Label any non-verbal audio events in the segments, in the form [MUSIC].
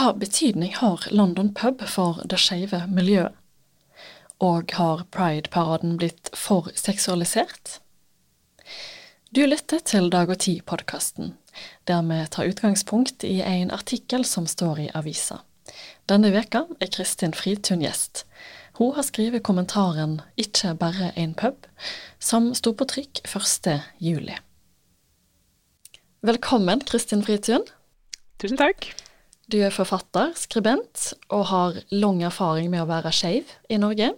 hva betydning har London pub for det skeive miljøet? Og har Pride-paraden blitt for seksualisert? Du lytter til Dag og Tid-podkasten, der vi tar utgangspunkt i en artikkel som står i avisa. Denne veka er Kristin Fritun gjest. Hun har skrevet kommentaren 'Ikke bare en pub', som sto på trykk 1. juli. Velkommen, Kristin Fritun. Tusen takk. Du er forfatter, skribent, og har lang erfaring med å være skeiv i Norge.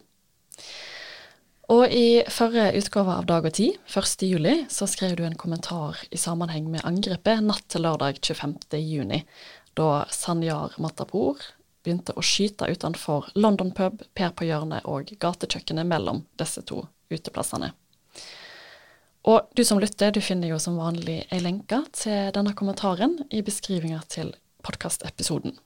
Og i forrige utgave av Dag og Tid, 1. juli, så skrev du en kommentar i sammenheng med angrepet natt til lørdag 25. juni, da Sanjar Matapour begynte å skyte utenfor London pub, Per på hjørnet og gatekjøkkenet mellom disse to uteplassene. Og du som lytter, du finner jo som vanlig ei lenke til denne kommentaren i beskrivinga til podkastepisoden.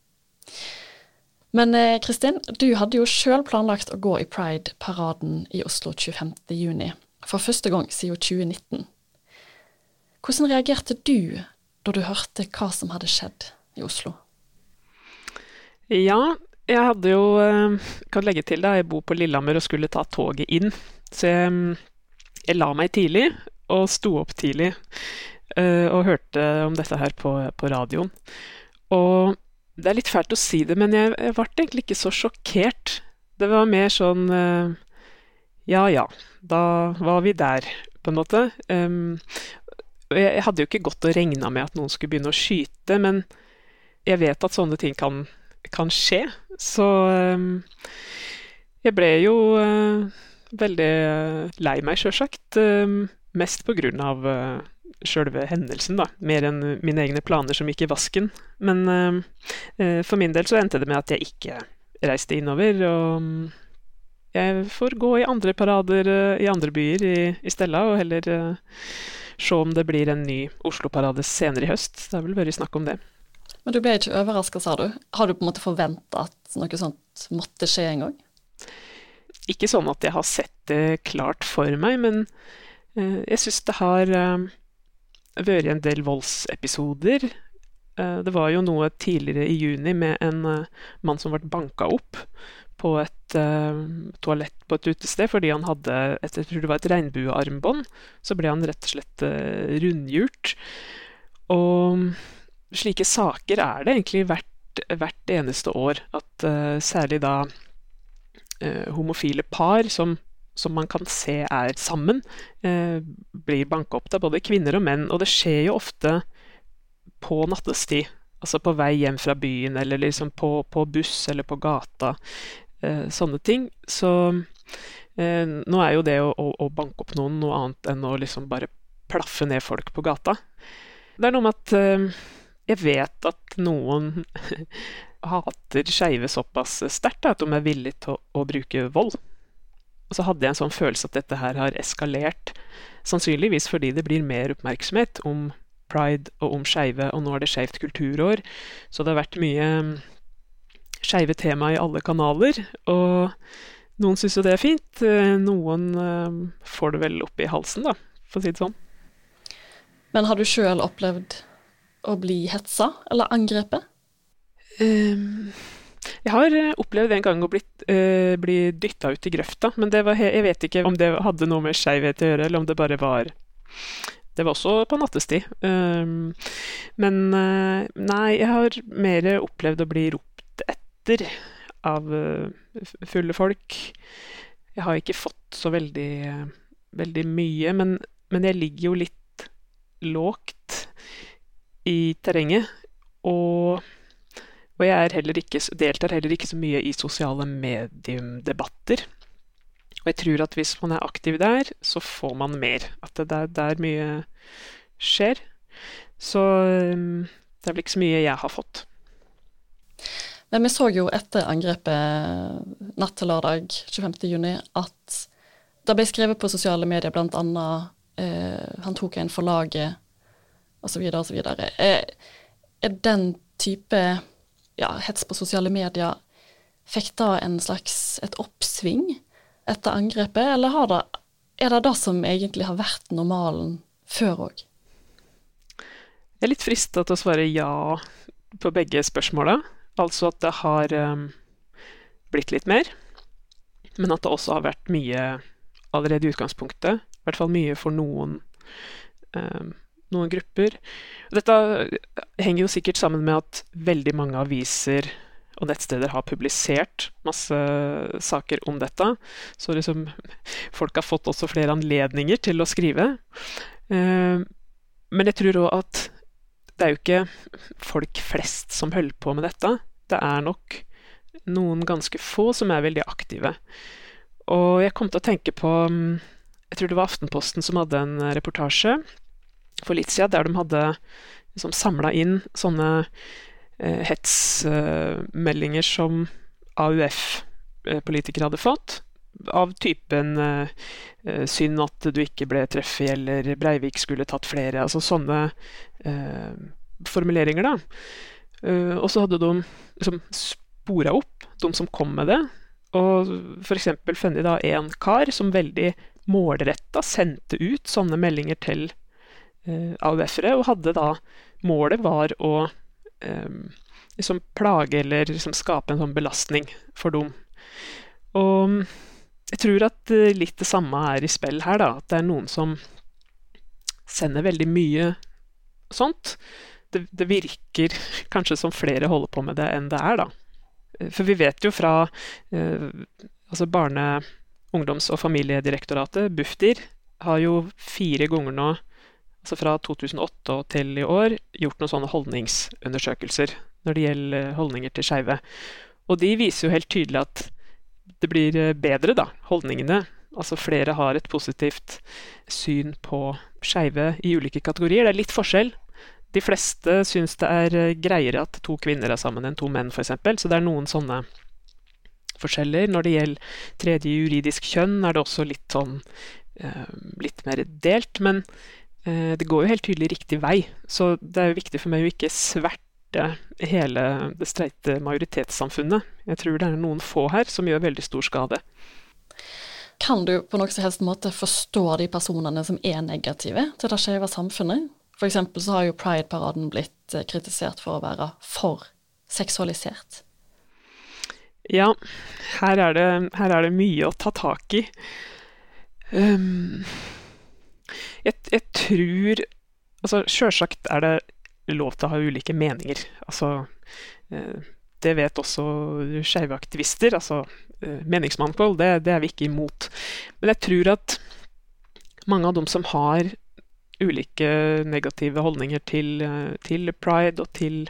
Men eh, Kristin, du hadde jo sjøl planlagt å gå i Pride-paraden i Oslo 25.6, for første gang siden 2019. Hvordan reagerte du da du hørte hva som hadde skjedd i Oslo? Ja, jeg hadde jo eh, Kan legge til da, jeg bor på Lillehammer og skulle ta toget inn. Så jeg, jeg la meg tidlig og sto opp tidlig og hørte om dette her på, på, radioen. Og det er litt fælt å si det, men jeg, jeg ble egentlig ikke så sjokkert. Det var mer sånn uh, Ja ja, da var vi der, på en måte. Um, jeg, jeg hadde jo ikke gått og regna med at noen skulle begynne å skyte, men jeg vet at sånne ting kan kan skje. Så um, jeg ble jo uh, veldig eh, lei meg, sjølsagt. Um, mest på grunn av uh, sjølve hendelsen, da. Mer enn mine egne planer som gikk i vasken. Men ehm, for min del så endte det med at jeg ikke reiste innover. Og jeg får gå i andre parader i andre byer i, i Stella, og heller se om det blir en ny Oslo-parade senere i høst. Det har vel vært snakk om det. Men du ble ikke overraska, sa du. Har du på en måte forventa at noe sånt måtte skje en gang? Ikke sånn at jeg har sett det klart for meg, men eh, jeg syns det har eh, vært en del voldsepisoder. Eh, det var jo noe tidligere i juni med en uh, mann som ble banka opp på et uh, toalett på et utested fordi han hadde et, jeg tror det var et regnbuearmbånd. Så ble han rett og slett rundhjult. Og slike saker er det egentlig hvert, hvert eneste år. At særlig da homofile par som, som, man kan se er sammen, eh, blir banka opp. Det både kvinner og menn. Og det skjer jo ofte på nattestid. Altså på vei hjem fra byen, eller liksom på, på buss eller på gata. sånne ting. Så nå er jo det å, å, å, banke opp noen noe annet enn å liksom bare plaffe ned folk på gata. Det er noe med at jeg vet at noen [LAUGHS] hater skeive såpass sterkt at de er villige til å, å, bruke vold. Og så hadde jeg en sånn følelse at dette her har eskalert, sannsynligvis fordi det blir mer oppmerksomhet om pride og om skeive, og nå er det Skeivt kulturår, så det har vært mye mm, skeive tema i alle kanaler. Og noen syns jo det er fint, eh, noen uh, får det vel opp i halsen, da, for å si det sånn. Men har du sjøl opplevd å bli hetsa eller angrepet? Um, jeg har eh, opplevd en gang å bli, uh, bli dytta ut i grøfta, men var, jeg vet ikke om det hadde noe med skeivhet å gjøre, eller om det bare var Det var også på nattestid. Um, men uh, nei, jeg har mer opplevd å bli ropt etter av fulle folk. Jeg har ikke fått så veldig, veldig mye, men, men jeg ligger jo litt lågt i terrenget. Og, og jeg heller ikke, deltar heller ikke så mye i sosiale mediumdebatter. Og jeg tror at hvis man er aktiv der, så får man mer. At det er der mye skjer. Så um, det er vel ikke så mye jeg har fått. Men vi så jo etter angrepet natt til lørdag 25.6 at det ble skrevet på sosiale medier bl.a. Eh, han tok en for laget osv. osv. Er, er den type ja, hets på sosiale medier Fikk da en slags et oppsving etter angrepet, eller det, er det det som egentlig har vært normalen før òg? Jeg er litt frista til å svare ja på begge spørsmåla. Altså at det har um, blitt litt mer, men at det også har vært mye allerede i utgangspunktet. I hvert fall mye for noen, um, noen grupper. Dette henger jo sikkert sammen med at veldig mange aviser og nettsteder har publisert masse saker om dette. Så liksom folk har fått også flere anledninger til å skrive. Uh, men jeg tror òg at det er jo ikke folk flest som holder på med dette. Det er nok noen ganske få som er veldig aktive. Og jeg kom til å tenke på mm, Jeg tror det var Aftenposten som hadde en reportasje for litt siden der de hadde liksom samla inn sånne eh, hetsmeldinger eh, som AUF-politikere hadde fått av typen eh, synd at du ikke ble treffet, eller Breivik skulle tatt flere. Altså sånne uh, formuleringer, da. Uh, og så hadde de liksom spora opp de som kom med det. Og f.eks. funnet da en kar som veldig målretta sendte ut sånne meldinger til AUF-ere, og hadde da Målet var å liksom plage eller liksom skape en sånn belastning for dem. Og jeg tror at eh, litt det samme er i spill her, da. At det er noen som sender veldig mye sånt. Det, det, virker [LAUGHS] kanskje som flere holder på med det enn det er, da. Eh, for vi vet jo fra eh, altså Barne-, ungdoms- og familiedirektoratet, Bufdir, har jo fire ganger nå, altså fra 2008 og til i år, gjort noen sånne holdningsundersøkelser når det gjelder holdninger til skeive. Og de viser jo helt tydelig at det blir eh, bedre, da, holdningene. Altså flere har et positivt syn på skeive i ulike kategorier. Det er litt forskjell. De fleste syns det er eh, greiere at to kvinner er sammen enn to menn, f.eks. Så det er noen sånne forskjeller. Når det gjelder tredje juridisk kjønn, er det også litt sånn eh, litt mer delt. Men eh, det går jo helt tydelig riktig vei. Så det er jo viktig for meg å ikke sverte hele det streite majoritetssamfunnet. Jeg tror det er noen få her som gjør veldig stor skade. Kan du på noen som helst måte forstå de personene som er negative til det skeive samfunnet? F.eks. så har jo Pride-paraden blitt eh, kritisert for å være for seksualisert. Ja, her er det, her er det mye å ta tak i. Um, jeg, jeg tror Altså, sjølsagt er det lov til å ha ulike meninger. Altså, eh, det vet også skeive aktivister. Altså, eh, meningsmangfold, det, det, er vi ikke imot. Men jeg tror at mange av dem som har ulike negative holdninger til, eh, til pride og til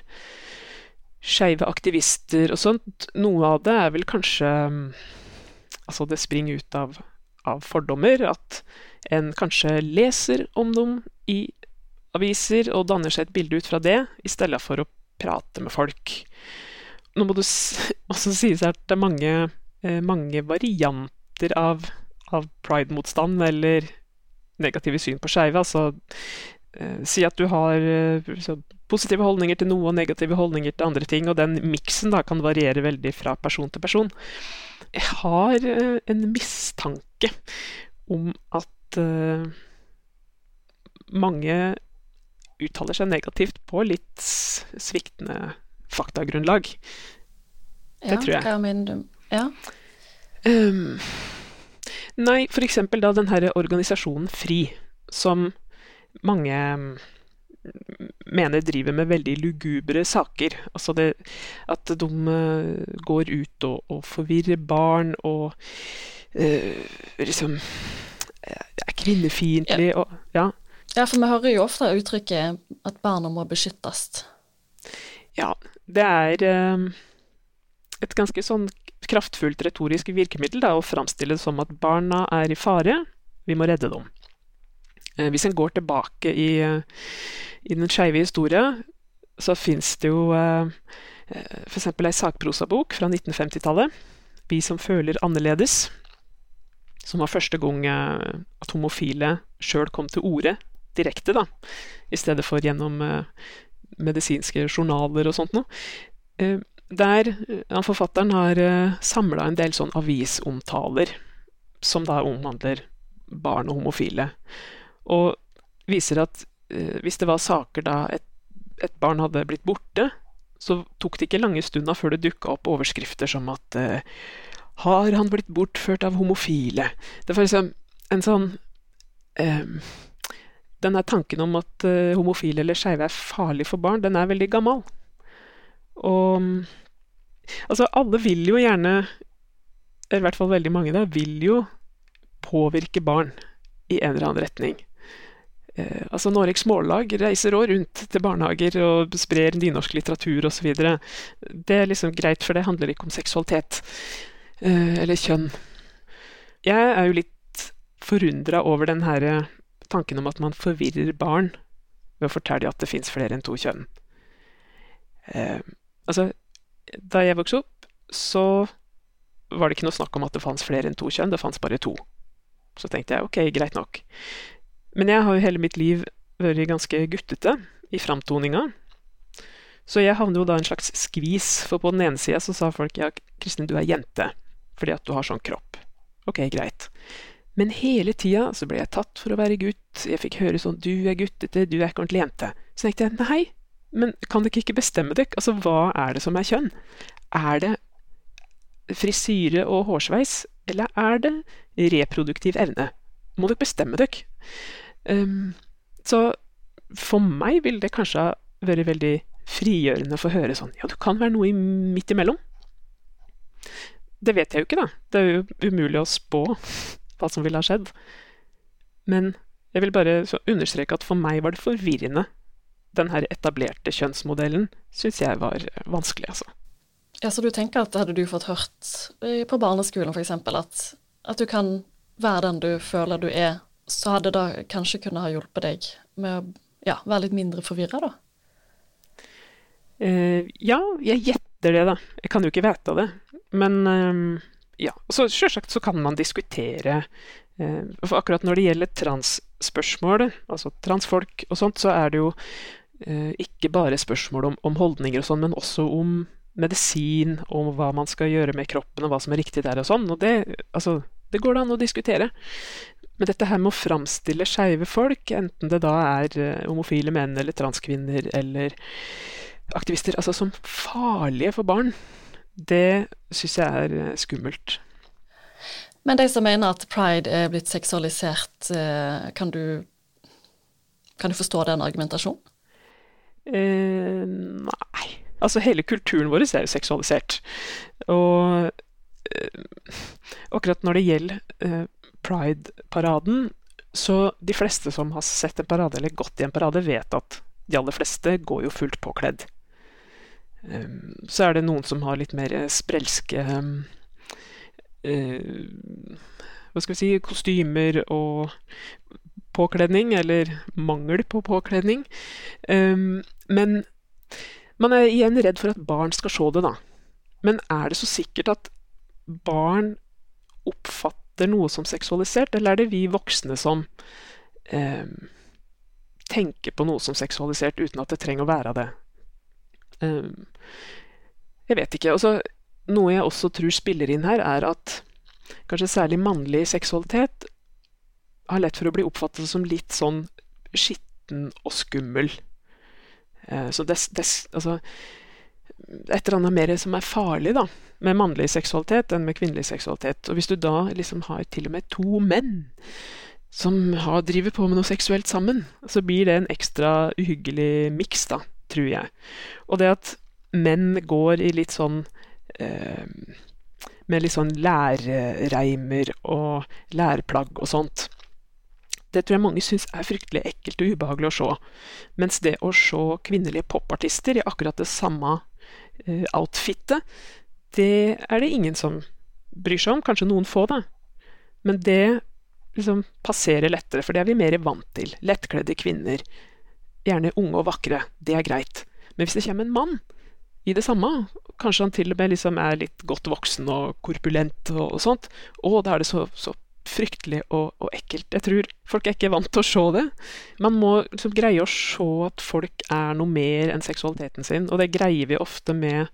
skeive aktivister og sånt, noe av det er vel kanskje Altså, det springer ut av, av fordommer. At en kanskje leser om dem i aviser og danner seg et bilde ut fra det, i stedet for å prate med folk. Nå må det [LAUGHS] også sies at det er mange, eh, mange varianter av, av pride-motstand eller negative syn på skeive. Altså, eh, si at du har eh, positive holdninger til noe og negative holdninger til andre ting, og den miksen kan variere veldig fra person til person. Jeg har eh, en mistanke om at eh, mange uttaler seg negativt på litt sviktende faktagrunnlag. Det ja, tror jeg. Hva mener du? Ja. Um, nei, eksempel da den herre organisasjonen FRI, som mange mener driver med veldig lugubre saker. Altså det at de uh, går ut og, og, forvirrer barn og uh, liksom er kvinnefiendtlig ja. og Ja. Ja, for vi hører jo ofte uttrykket at barna må beskyttes. Ja, det er eh, et ganske sånn kraftfullt retorisk virkemiddel da, å framstille det som at barna er i fare, vi må redde dem. Eh, hvis en går tilbake i, i den skeive historie, så fins det jo eh, f.eks. ei sakprosabok fra 1950-tallet, 'Vi som føler annerledes', som var første gang at homofile sjøl kom til orde direkte, da, i stedet for gjennom eh, medisinske journaler og sånt noe. Eh, der forfatteren har eh, samla en del sånn avisomtaler som da omhandler barn og homofile, og viser at eh, hvis det var saker da et, et barn hadde blitt borte så tok det ikke lange stunda før det dukka opp overskrifter som at eh, Har han blitt bortført av homofile? Det var liksom en sånn eh, Denne tanken om at eh, homofile eller skeive er farlig for barn, den er veldig gammel. Og altså, alle vil jo gjerne, eller i hvert fall veldig mange, da, vil jo påvirke barn i en eller annen retning. Eh, altså Noregs Mållag reiser òg rundt til barnehager og sprer nynorsk litteratur osv. Det er liksom greit, for det handler ikke om seksualitet eh, eller kjønn. Jeg er jo litt forundra over den her tanken om at man forvirrer barn ved å fortelle at det fins flere enn to kjønn. Eh, altså, da jeg vokste opp, så var det ikke noe snakk om at det fantes flere enn to kjønn, det fantes bare to. Så tenkte jeg ok, greit nok. Men jeg har jo hele mitt liv vært ganske guttete i framtoninga. Så jeg havner jo da en slags skvis, for på den ene sida så sa folk ja, Kristin, du er jente fordi at du har sånn kropp. Ok, greit. Men hele tida så ble jeg tatt for å være gutt, jeg fikk høre sånn du er guttete, du er ikke ordentlig jente. Så tenkte jeg nei, men kan dere ikke bestemme dere? Altså, hva er det som er kjønn? Er det frisyre og hårsveis, eller er det reproduktiv evne? Må dere bestemme dere? Um, så for meg ville det kanskje ha vært veldig frigjørende å få høre sånn Ja, du kan være noe midt imellom. Det vet jeg jo ikke, da. Det er jo umulig å spå [LAUGHS] hva som ville ha skjedd. Men jeg vil bare understreke at for meg var det forvirrende. Den her etablerte kjønnsmodellen syns jeg var vanskelig, altså. Ja, Så du tenker at hadde du fått hørt på barneskolen f.eks. At, at du kan være den du føler du er så hadde det kanskje kunne ha hjulpet deg med å ja, være litt mindre forvirra, da? Uh, ja, jeg gjetter det, da. Jeg kan jo ikke vite det. Men uh, ja. Så sjølsagt så kan man diskutere uh, For akkurat når det gjelder transspørsmål, altså transfolk og sånt, så er det jo ikke bare spørsmål om, om holdninger og sånn, men også om medisin, om hva man skal gjøre med kroppen, og hva som er riktig der og sånn. Og det, altså, det går det an å diskutere. Men dette her med å framstille skeive folk, enten det da er uh, homofile menn eller transkvinner eller aktivister, altså som farlige for barn, det syns jeg er uh, skummelt. Men de som mener at pride er blitt seksualisert, uh, kan du, kan du forstå den argumentasjonen? nei. Altså, hele kulturen vår er jo seksualisert. Og akkurat når det gjelder Pride-paraden, så de fleste som har sett en parade eller gått i en parade, vet at de aller fleste går jo fullt påkledd. Um, så er det noen som har litt mer sprelske um, uh, Hva skal vi si kostymer og påkledning, eller mangel på påkledning. Um, men man er igjen redd for at barn skal se det, da. Men er det så sikkert at barn oppfatter oppfatter noe som seksualisert, eller er det vi voksne som eh, tenker på noe som seksualisert uten at det trenger å være det? Eh, jeg vet ikke. Altså, noe jeg også tror spiller inn her, er at kanskje særlig mannlig seksualitet har lett for å bli oppfattet som litt sånn skitten og skummel. Eh, så det, det, altså et eller annet mer som er farlig, da med mannlig seksualitet enn med kvinnelig seksualitet. Og hvis du da liksom har til og med to menn som har, driver på med noe seksuelt sammen, så blir det en ekstra uhyggelig miks, da, tror jeg. Og det at menn går i litt sånn eh, Med litt sånn lærreimer og lærplagg og sånt. Det tror jeg mange syns er fryktelig ekkelt og ubehagelig å se. Mens det å se kvinnelige popartister i akkurat det samme outfitet, det er det ingen som bryr seg om. Kanskje noen få, da. Men det liksom passerer lettere, for det er vi mer vant til. Lettkledde kvinner. Gjerne unge og vakre. Det er greit. Men hvis det kommer en mann i det samme, kanskje han til og med liksom er litt godt voksen og korpulent og, og sånt, å, da er det så, så fryktelig og, og, ekkelt. Jeg tror folk er ikke vant til å se det. Man må liksom greie å se at folk er noe mer enn seksualiteten sin, og det greier vi ofte med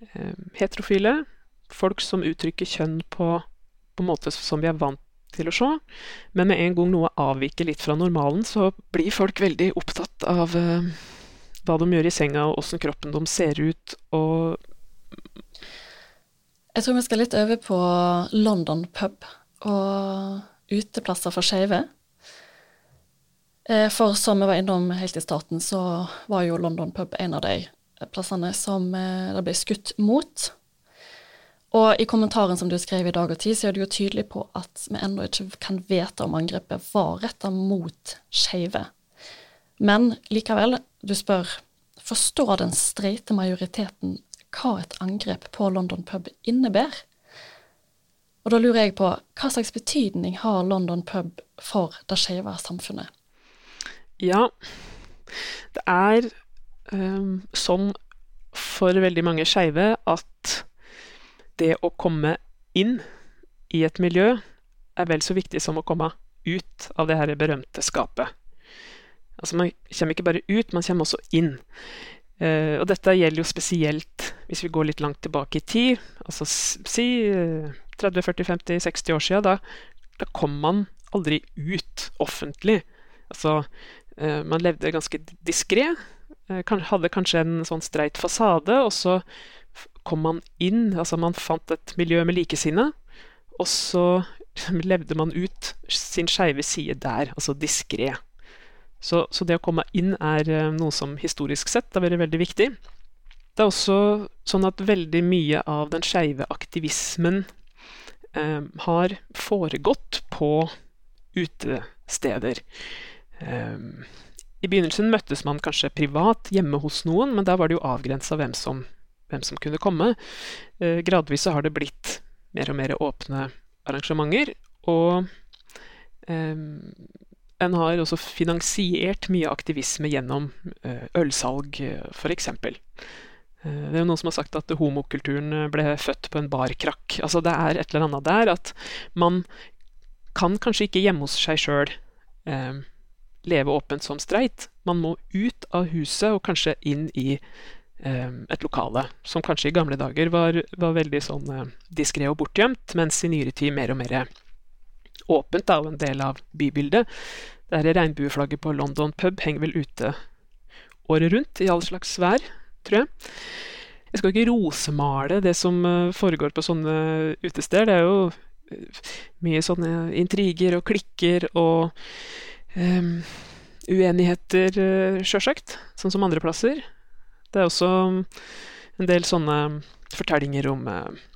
Eh, heterofile. Folk som uttrykker kjønn på, på måte som vi er vant til å se. Men med en gang noe avviker litt fra normalen, så blir folk veldig opptatt av eh, hva de gjør i senga, og åssen kroppen de ser ut, og Jeg tror vi skal litt over på London pub og uteplasser for skeive. Eh, For som vi var innom helt i starten, så var jo London pub en av de plassene som eh, det ble skutt mot. Og i kommentaren som du skrev i Dag og Tid, så er du jo tydelig på at vi ennå ikke kan vite om angrepet var retta mot skeive. Men likevel, du spør forstår den streite majoriteten hva et angrep på London pub innebærer? Og da lurer jeg på hva slags betydning har London pub for det skeive samfunnet? Ja, det er um, sånn for veldig mange skeive at det å komme inn i et miljø er vel så viktig som å komme ut av det her berømte skapet. Altså Man kommer ikke bare ut, man kommer også inn. Uh, og dette gjelder jo spesielt hvis vi går litt langt tilbake i tid, altså si uh, 30, 40, 50, 60 år siden. Da, da kom man aldri ut offentlig. Altså, uh, man levde ganske diskré. hadde kanskje en sånn streit fasade, og så kom man inn, altså man fant et miljø med likesinnede, og så [LAUGHS] levde man ut sin skeive side der, altså diskré. Så, så, det å komme inn er noe som historisk sett har vært veldig viktig. Det er også sånn at veldig mye av den skeive aktivismen eh, har foregått på utesteder. Eh, I begynnelsen møttes man kanskje privat hjemme hos noen, men der var det jo avgrensa hvem, hvem, som kunne komme. Eh, gradvis så har det blitt mer og mer åpne arrangementer, og en har også finansiert mye aktivisme gjennom ølsalg, f.eks. Det er jo noen som har sagt at homokulturen ble født på en barkrakk. Altså det er et eller annet der at man kan kanskje ikke hjemme hos seg sjøl eh, leve åpent som streit. Man må ut av huset og kanskje inn i eh, et lokale, som kanskje i gamle dager var, var veldig sånn eh, diskré og bortgjemt, mens i nyere tid mer og mer åpent og en del av bybildet. Det regnbueflagget på London pub henger vel ute året rundt i all slags vær tror jeg. Jeg skal ikke rosemale det som foregår på sånne utesteder. Det er jo mye sånne intriger og klikker og um, uenigheter, sjølsagt, sånn som andre plasser. Det er også en del sånne fortellinger om uh,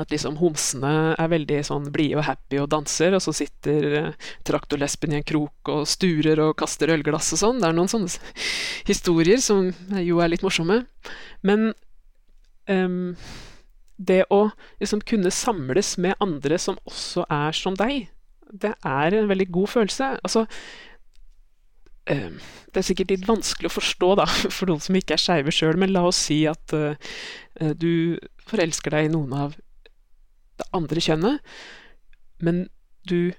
at liksom homsene er veldig sånn blide og happy og danser, og så sitter uh, traktorlesben i en krok og sturer og kaster ølglass og sånn. Det er noen sånne historier som jo er litt morsomme. Men um, det å liksom kunne samles med andre som også er som deg, det er en veldig god følelse. Altså um, det er sikkert litt vanskelig å forstå da, [LAUGHS] for noen som ikke er skeive sjøl, men la oss si at uh, du forelsker deg i noen av det andre kjønnet, men du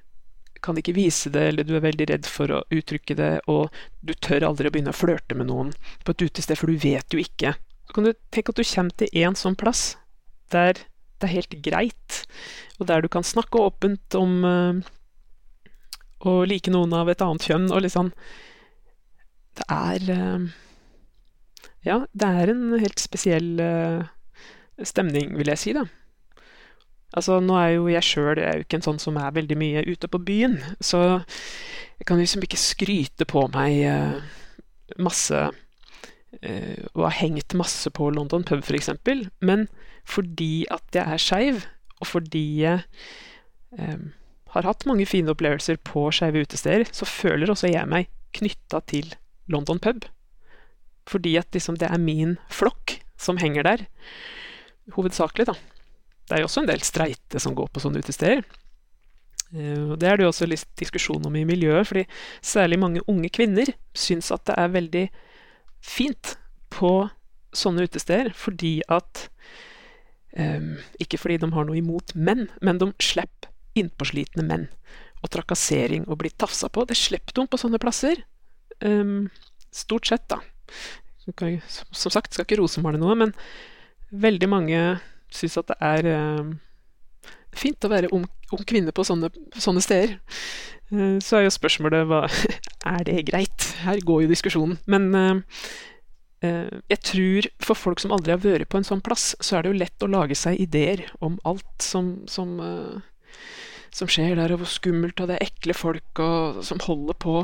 kan ikke vise det, eller du er veldig redd for å uttrykke det, og du tør aldri å begynne å flørte med noen på et utested, for du vet jo ikke. Så kan du tenke at du kommer til en sånn plass der det er helt greit, og der du kan snakke åpent om uh, like noen av et annet kjønn, og liksom Det er uh, Ja, det er en helt spesiell uh, stemning, vil jeg si, da. Altså, nå er jo jeg sjøl ikke en sånn som er veldig mye ute på byen, så jeg kan liksom ikke skryte på meg eh, masse eh, Og har hengt masse på London pub, f.eks., men fordi at jeg er skeiv, og fordi jeg eh, har hatt mange fine opplevelser på skeive utesteder, så føler også jeg meg knytta til London pub. Fordi at liksom det er min flokk som henger der. Hovedsakelig, da. Det er jo også en del streite som går på sånne utesteder. Og Det er det jo også litt diskusjon om i miljøet, fordi særlig mange unge kvinner syns at det er veldig fint på sånne utesteder, fordi at um, Ikke fordi de har noe imot menn, men de slipper innpåslitne menn. Og trakassering og bli tafsa på. Det slipper de på sånne plasser. Um, stort sett, da. Som sagt, skal ikke rosemale noe, men veldig mange syns at det er eh, fint å være ung, ung kvinne på sånne, sånne steder. Eh, så er jo spørsmålet hva [LAUGHS] Er det greit? Her går jo diskusjonen. Men eh, eh, jeg tror for folk som aldri har vært på en sånn plass, så er det jo lett å lage seg ideer om alt som, som, som skjer der, og hvor skummelt, og det er ekle folk og, som holder på.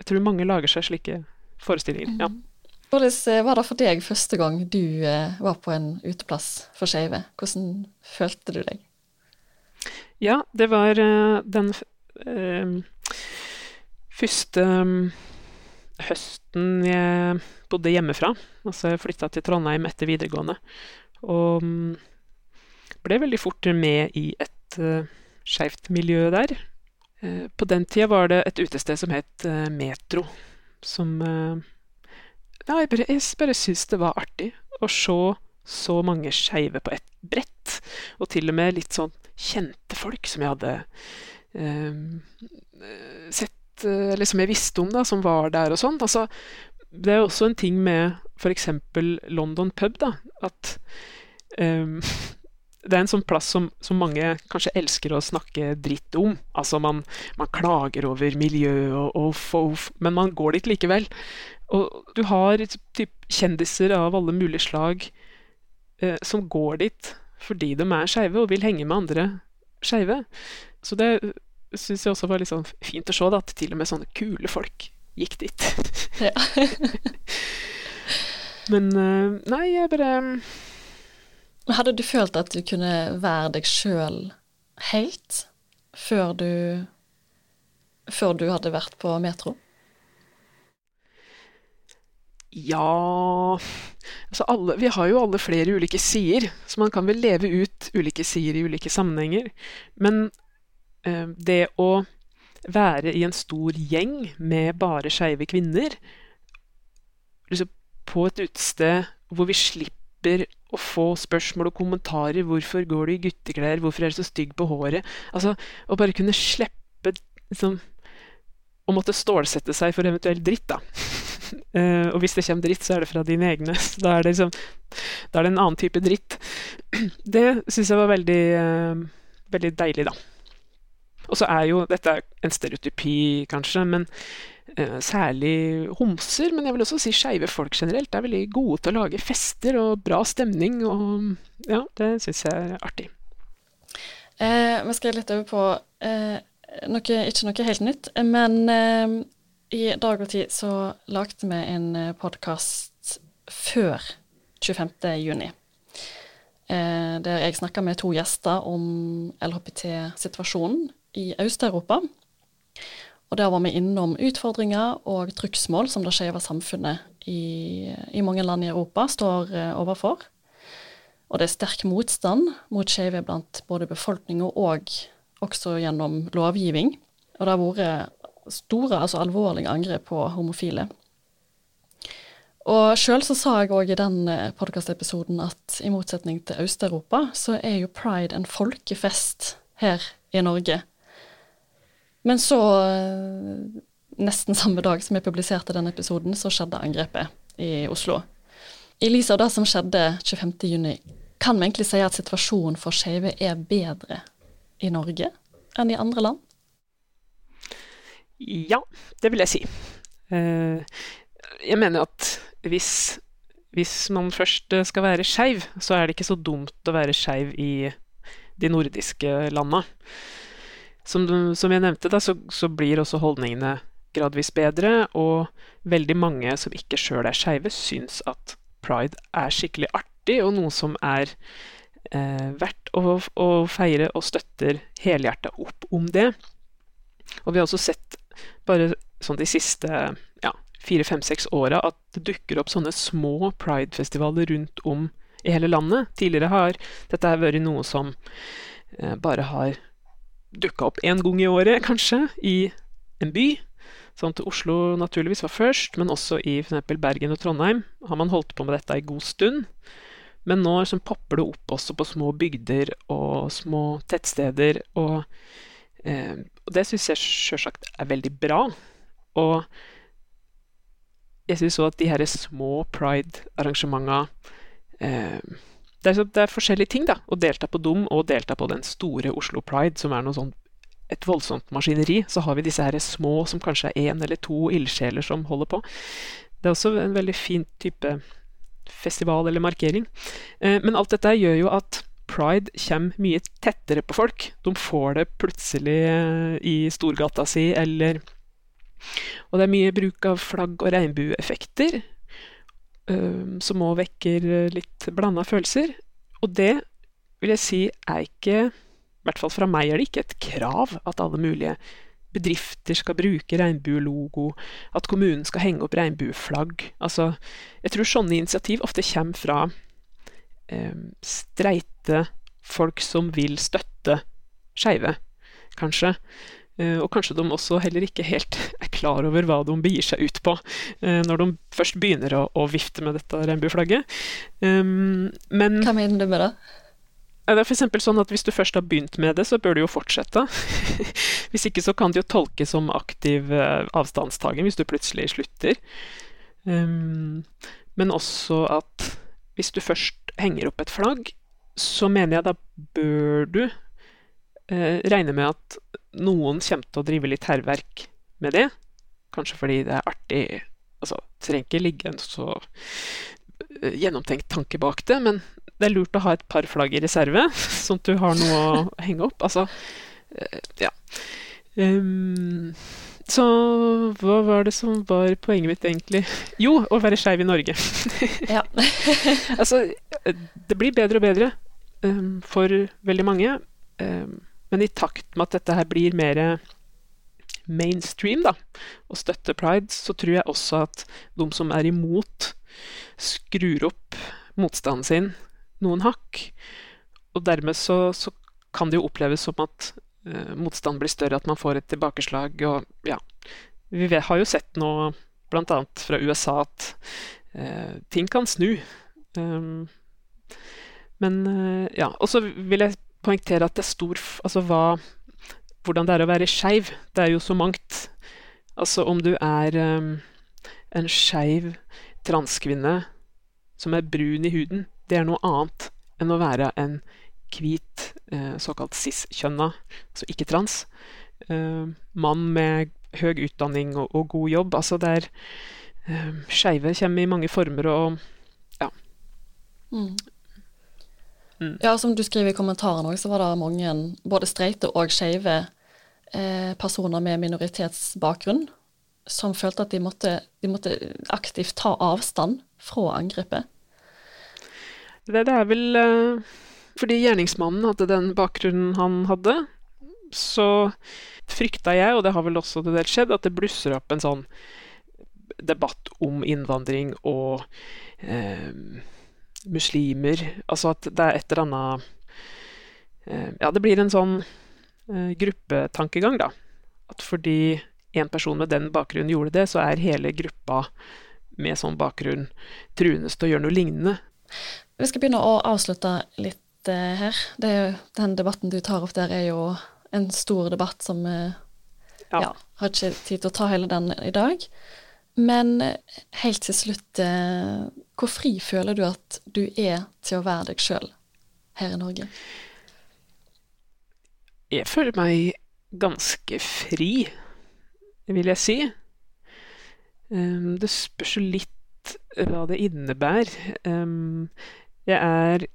Jeg tror mange lager seg slike forestillinger. ja. Hvordan var det for deg første gang du var på en uteplass for skeive? Hvordan følte du deg? Ja, det var den øh, første um, høsten jeg bodde hjemmefra. Altså jeg flytta til Trondheim etter videregående. Og um, ble veldig fort med i et uh, skeivt miljø der. På den tida var det et utested som het Metro, som uh, Ja, jeg bare, jeg bare syntes det var artig å se så mange skeive på ett brett, og til og med litt sånn kjente folk som jeg hadde eh, sett Eller som jeg visste om, da, som var der og sånn. Altså, det er også en ting med f.eks. London pub, da, at eh, [LAUGHS] det er en sånn plass som, som, mange kanskje elsker å snakke dritt om. Altså man, man klager over miljøet og, og, og, men man går dit likevel. Og du har typ, kjendiser av alle mulige slag eh, som går dit fordi de er skeive og vil henge med andre skeive. Så det syns jeg også var litt sånn fint å se, da, at til og med sånne kule folk gikk dit. [LAUGHS] Men uh, nei, jeg bare Hadde du følt at du kunne være deg sjøl helt før du før du hadde vært på Metro? Ja altså alle, Vi har jo alle flere ulike sider, så man kan vel leve ut ulike sider i ulike sammenhenger. Men Eh, det å være i en stor gjeng med bare skeive kvinner, liksom på et utested hvor vi slipper å få spørsmål og kommentarer 'Hvorfor går du i gutteklær? Hvorfor er du så stygg på håret?' Altså, Å bare kunne slippe liksom, Å måtte stålsette seg for eventuell dritt, da. uh, [LAUGHS] og hvis det kommer dritt, så er det fra dine egne. [LAUGHS] Da er det liksom Da er det en annen type dritt. [CLEARS THROAT] Det syns jeg var veldig, uh, veldig deilig, da. Og så er jo dette en stereotypi, kanskje, men uh, særlig homser, men jeg vil også si skeive folk generelt, er veldig gode til å lage fester og bra stemning, og ja, det syns jeg er artig. Vi skal litt over på noe, ikke noe helt nytt, men eh, i Dag og Tid så lagde vi en eh, podkast før 25. juni. Eh, der jeg snakka med to gjester om LHPT-situasjonen i Øst-Europa. Og der var vi innom utfordringer og trugsmål som det skeive samfunnet i, i, mange land i Europa står eh, overfor. Og det er sterk motstand mot skeive blant både befolkninga og også gjennom lovgivning. Og det har vært store, altså alvorlige angrep på homofile. Og sjøl så sa jeg òg i den eh, podkastepisoden at i motsetning til Øst-Europa, så er jo pride en folkefest her i Norge. Men så, eh, nesten samme dag som jeg publiserte den episoden, så skjedde angrepet i Oslo. I lys av det som skjedde 25.6, kan vi egentlig si at situasjonen for skeive er bedre i Norge enn i andre land? Ja, det vil jeg si. Eh, jeg mener at hvis, hvis man først skal være skeiv, så er det ikke så dumt å være skeiv i de nordiske landa som, som, jeg nevnte, da, så, så, blir også holdningene gradvis bedre, og veldig mange som ikke sjøl er skeive, syns at pride er skikkelig artig, og noe som er eh, verdt å, å, feire, og støtter helhjerta opp om det. Og vi har også sett, bare sånn de siste ja, fire, fem, seks åra, at det dukker opp sånne små pridefestivaler rundt om i hele landet. Tidligere har dette vært noe som eh, bare har dukka opp én gang i året, kanskje, i en by. Sånn at Oslo naturligvis var først, men også i f.eks. Bergen og Trondheim har man holdt på med dette en god stund. Men nå liksom popper det opp også på små bygder og små tettsteder, og, eh, og det syns jeg sjølsagt er veldig bra. Og jeg syns òg at de her små pride-arrangementene eh, det, det er forskjellige ting, da. Å delta på DOM og delta på den store Oslo Pride, som er noe sånn et voldsomt maskineri. Så har vi disse her små som kanskje er én eller to ildsjeler som holder på. Det er også en veldig fin type festival eller markering. Eh, men alt dette gjør jo at pride kommer mye tettere på folk. De får det plutselig eh, i storgata si, eller Og det er mye bruk av flagg og regnbueeffekter, eh, som òg vekker litt blanda følelser. Og det vil jeg si er ikke I hvert fall fra meg er det ikke et krav at alle mulige bedrifter skal bruke regnbuelogo, at kommunen skal henge opp regnbueflagg. Altså, jeg tror sånne initiativ ofte kommer fra eh, streite folk som vil støtte skeive, kanskje. Eh, og kanskje de også heller ikke helt [LAUGHS] er klar over hva de begir seg ut på eh, når de først begynner å, å vifte med dette regnbueflagget. Um, men Hva mener du med det? Det er f.eks. sånn at hvis du først har begynt med det, så bør du jo fortsette. [LAUGHS] hvis ikke så kan det jo tolkes som aktiv uh, avstandstagen hvis du plutselig slutter. Um, men også at hvis du først henger opp et flagg, så mener jeg da bør du eh, regne med at noen kommer til å drive litt hærverk med det. Kanskje fordi det er artig. Altså, det trenger ikke ligge en så uh, gjennomtenkt tanke bak det, men det er lurt å ha et par flagg i reserve, [LAUGHS] sånn at du har noe å henge opp. Altså, ja. Um, så hva var det som var poenget mitt, egentlig? Jo, å være skeiv i Norge. [LAUGHS] ja. [LAUGHS] altså, det blir bedre og bedre um, for veldig mange. Um, men i takt med at dette her blir mer mainstream, da, og støtter pride, så tror jeg også at de som er imot, skrur opp motstanden sin noen hakk. Og dermed så, så kan det jo oppleves som at eh, motstand blir større, at man får et tilbakeslag. Og ja, vi har jo sett nå, bl.a. fra USA, at eh, ting kan snu. Um, men eh, ja. Og så vil jeg poengtere at det er stor Altså hva Hvordan det er å være skeiv. Det er jo så mangt. Altså om du er um, en skeiv transkvinne som er brun i huden, det er noe annet enn å være en hvit, eh, såkalt cis-kjønna, altså ikke trans, eh, mann med høy utdanning og, og, god jobb. Altså der er eh, Skeive kommer i mange former og ja. Mm. Mm. Ja, som du skriver i kommentaren òg, så var det mange, både streite og skeive eh, personer med minoritetsbakgrunn, som følte at de måtte, de måtte aktivt ta avstand fra angrepet. Det, det er vel uh, fordi gjerningsmannen hadde den bakgrunnen han hadde, så frykta jeg, og det har vel også til dels skjedd, at det blusser opp en sånn debatt om innvandring og eh, muslimer. Altså at det er et eller annet eh, Ja, det blir en sånn eh, gruppetankegang, da. At fordi en person med den bakgrunnen gjorde det, så er hele gruppa med sånn bakgrunn truende til å gjøre noe lignende. Vi skal begynne å avslutte litt uh, her. Jo, den debatten du tar opp der, er jo en stor debatt som uh, ja. ja. Har ikke tid til å ta hele den i dag. Men uh, helt til slutt, hvor fri føler du at du er til å være deg sjøl her i Norge? Jeg føler meg ganske fri, vil jeg si. Um, det spørs jo litt hva det innebærer. Um, jeg er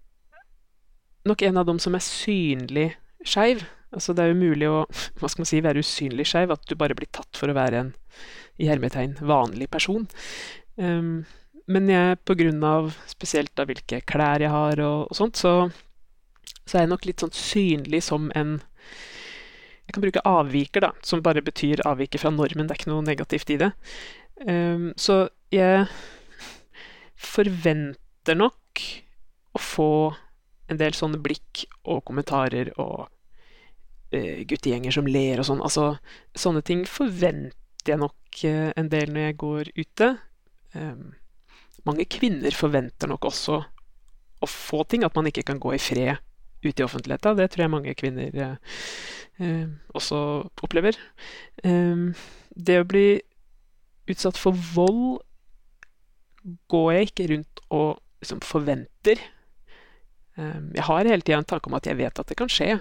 nok en av dem som er synlig skeiv. Altså, det er jo mulig å hva skal man si, være usynlig skeiv, at du bare blir tatt for å være en i hermetegn vanlig person. Um, men jeg, av spesielt av hvilke klær jeg har og, og sånt, så, så, er jeg nok litt sånn synlig som en Jeg kan bruke avviker, da, som bare betyr avviker fra normen. Det er ikke noe negativt i det. Um, så jeg forventer nok få en del sånne blikk og kommentarer og uh, guttegjenger som ler og sånn. Altså, sånne ting forventer jeg nok uh, en del når jeg går ute. Um, mange kvinner forventer nok også å få ting, at man ikke kan gå i fred ute i offentligheta. Det tror jeg mange kvinner uh, også opplever. Um, det å bli utsatt for vold går jeg ikke rundt og liksom forventer jeg har hele tida en tanke om at jeg vet at det kan skje.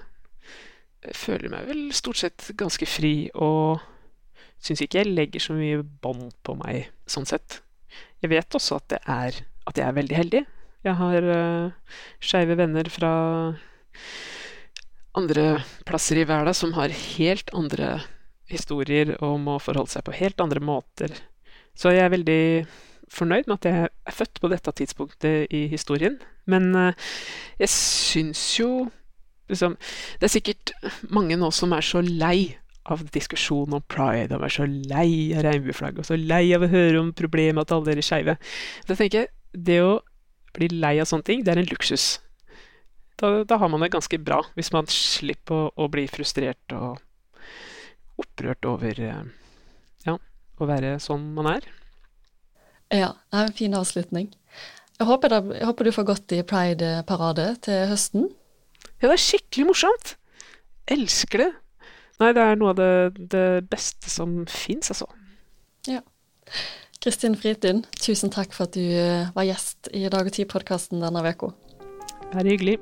Jeg føler meg vel stort sett ganske fri, og syns ikke jeg legger så mye bånd på meg sånn sett. Jeg vet også at, er, at jeg er veldig heldig. Jeg har uh, skeive venner fra andre plasser i verden som har helt andre historier og må forholde seg på helt andre måter. Så jeg er veldig fornøyd med at jeg er født på dette tidspunktet i historien. Men uh, jeg syns jo liksom Det er sikkert mange nå som er så lei av diskusjonen om pride, og er så lei av regnbueflagg, og så lei av å høre om problemet at alle dere er skeive. Da tenker jeg, det å bli lei av sånne ting, det er en luksus. Da, da har man det ganske bra, hvis man slipper å, å bli frustrert og opprørt over eh, ja, å være sånn man er. Ja, det er en fin avslutning. Jeg håper, da, jeg håper du får gått i Pride-parade til høsten. Ja, det er skikkelig morsomt. Elsker det. Nei, det er noe av det, det beste som fins, altså. Ja. Kristin Fritun, tusen takk for at du eh, var gjest i Dag og Tid-podkasten denne uka. Bare hyggelig.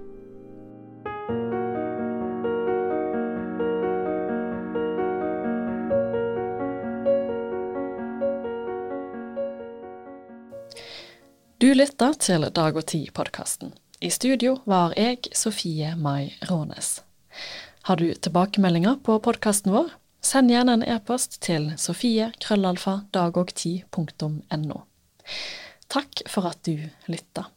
Du lytter til Dag og Tid-podkasten. I studio var jeg, Sofie Mai Rånes. Har du tilbakemeldinger på podkasten vår? Send gjerne en e-post til sofie.krøllalfa.dagogti.no. Takk for at du lytta.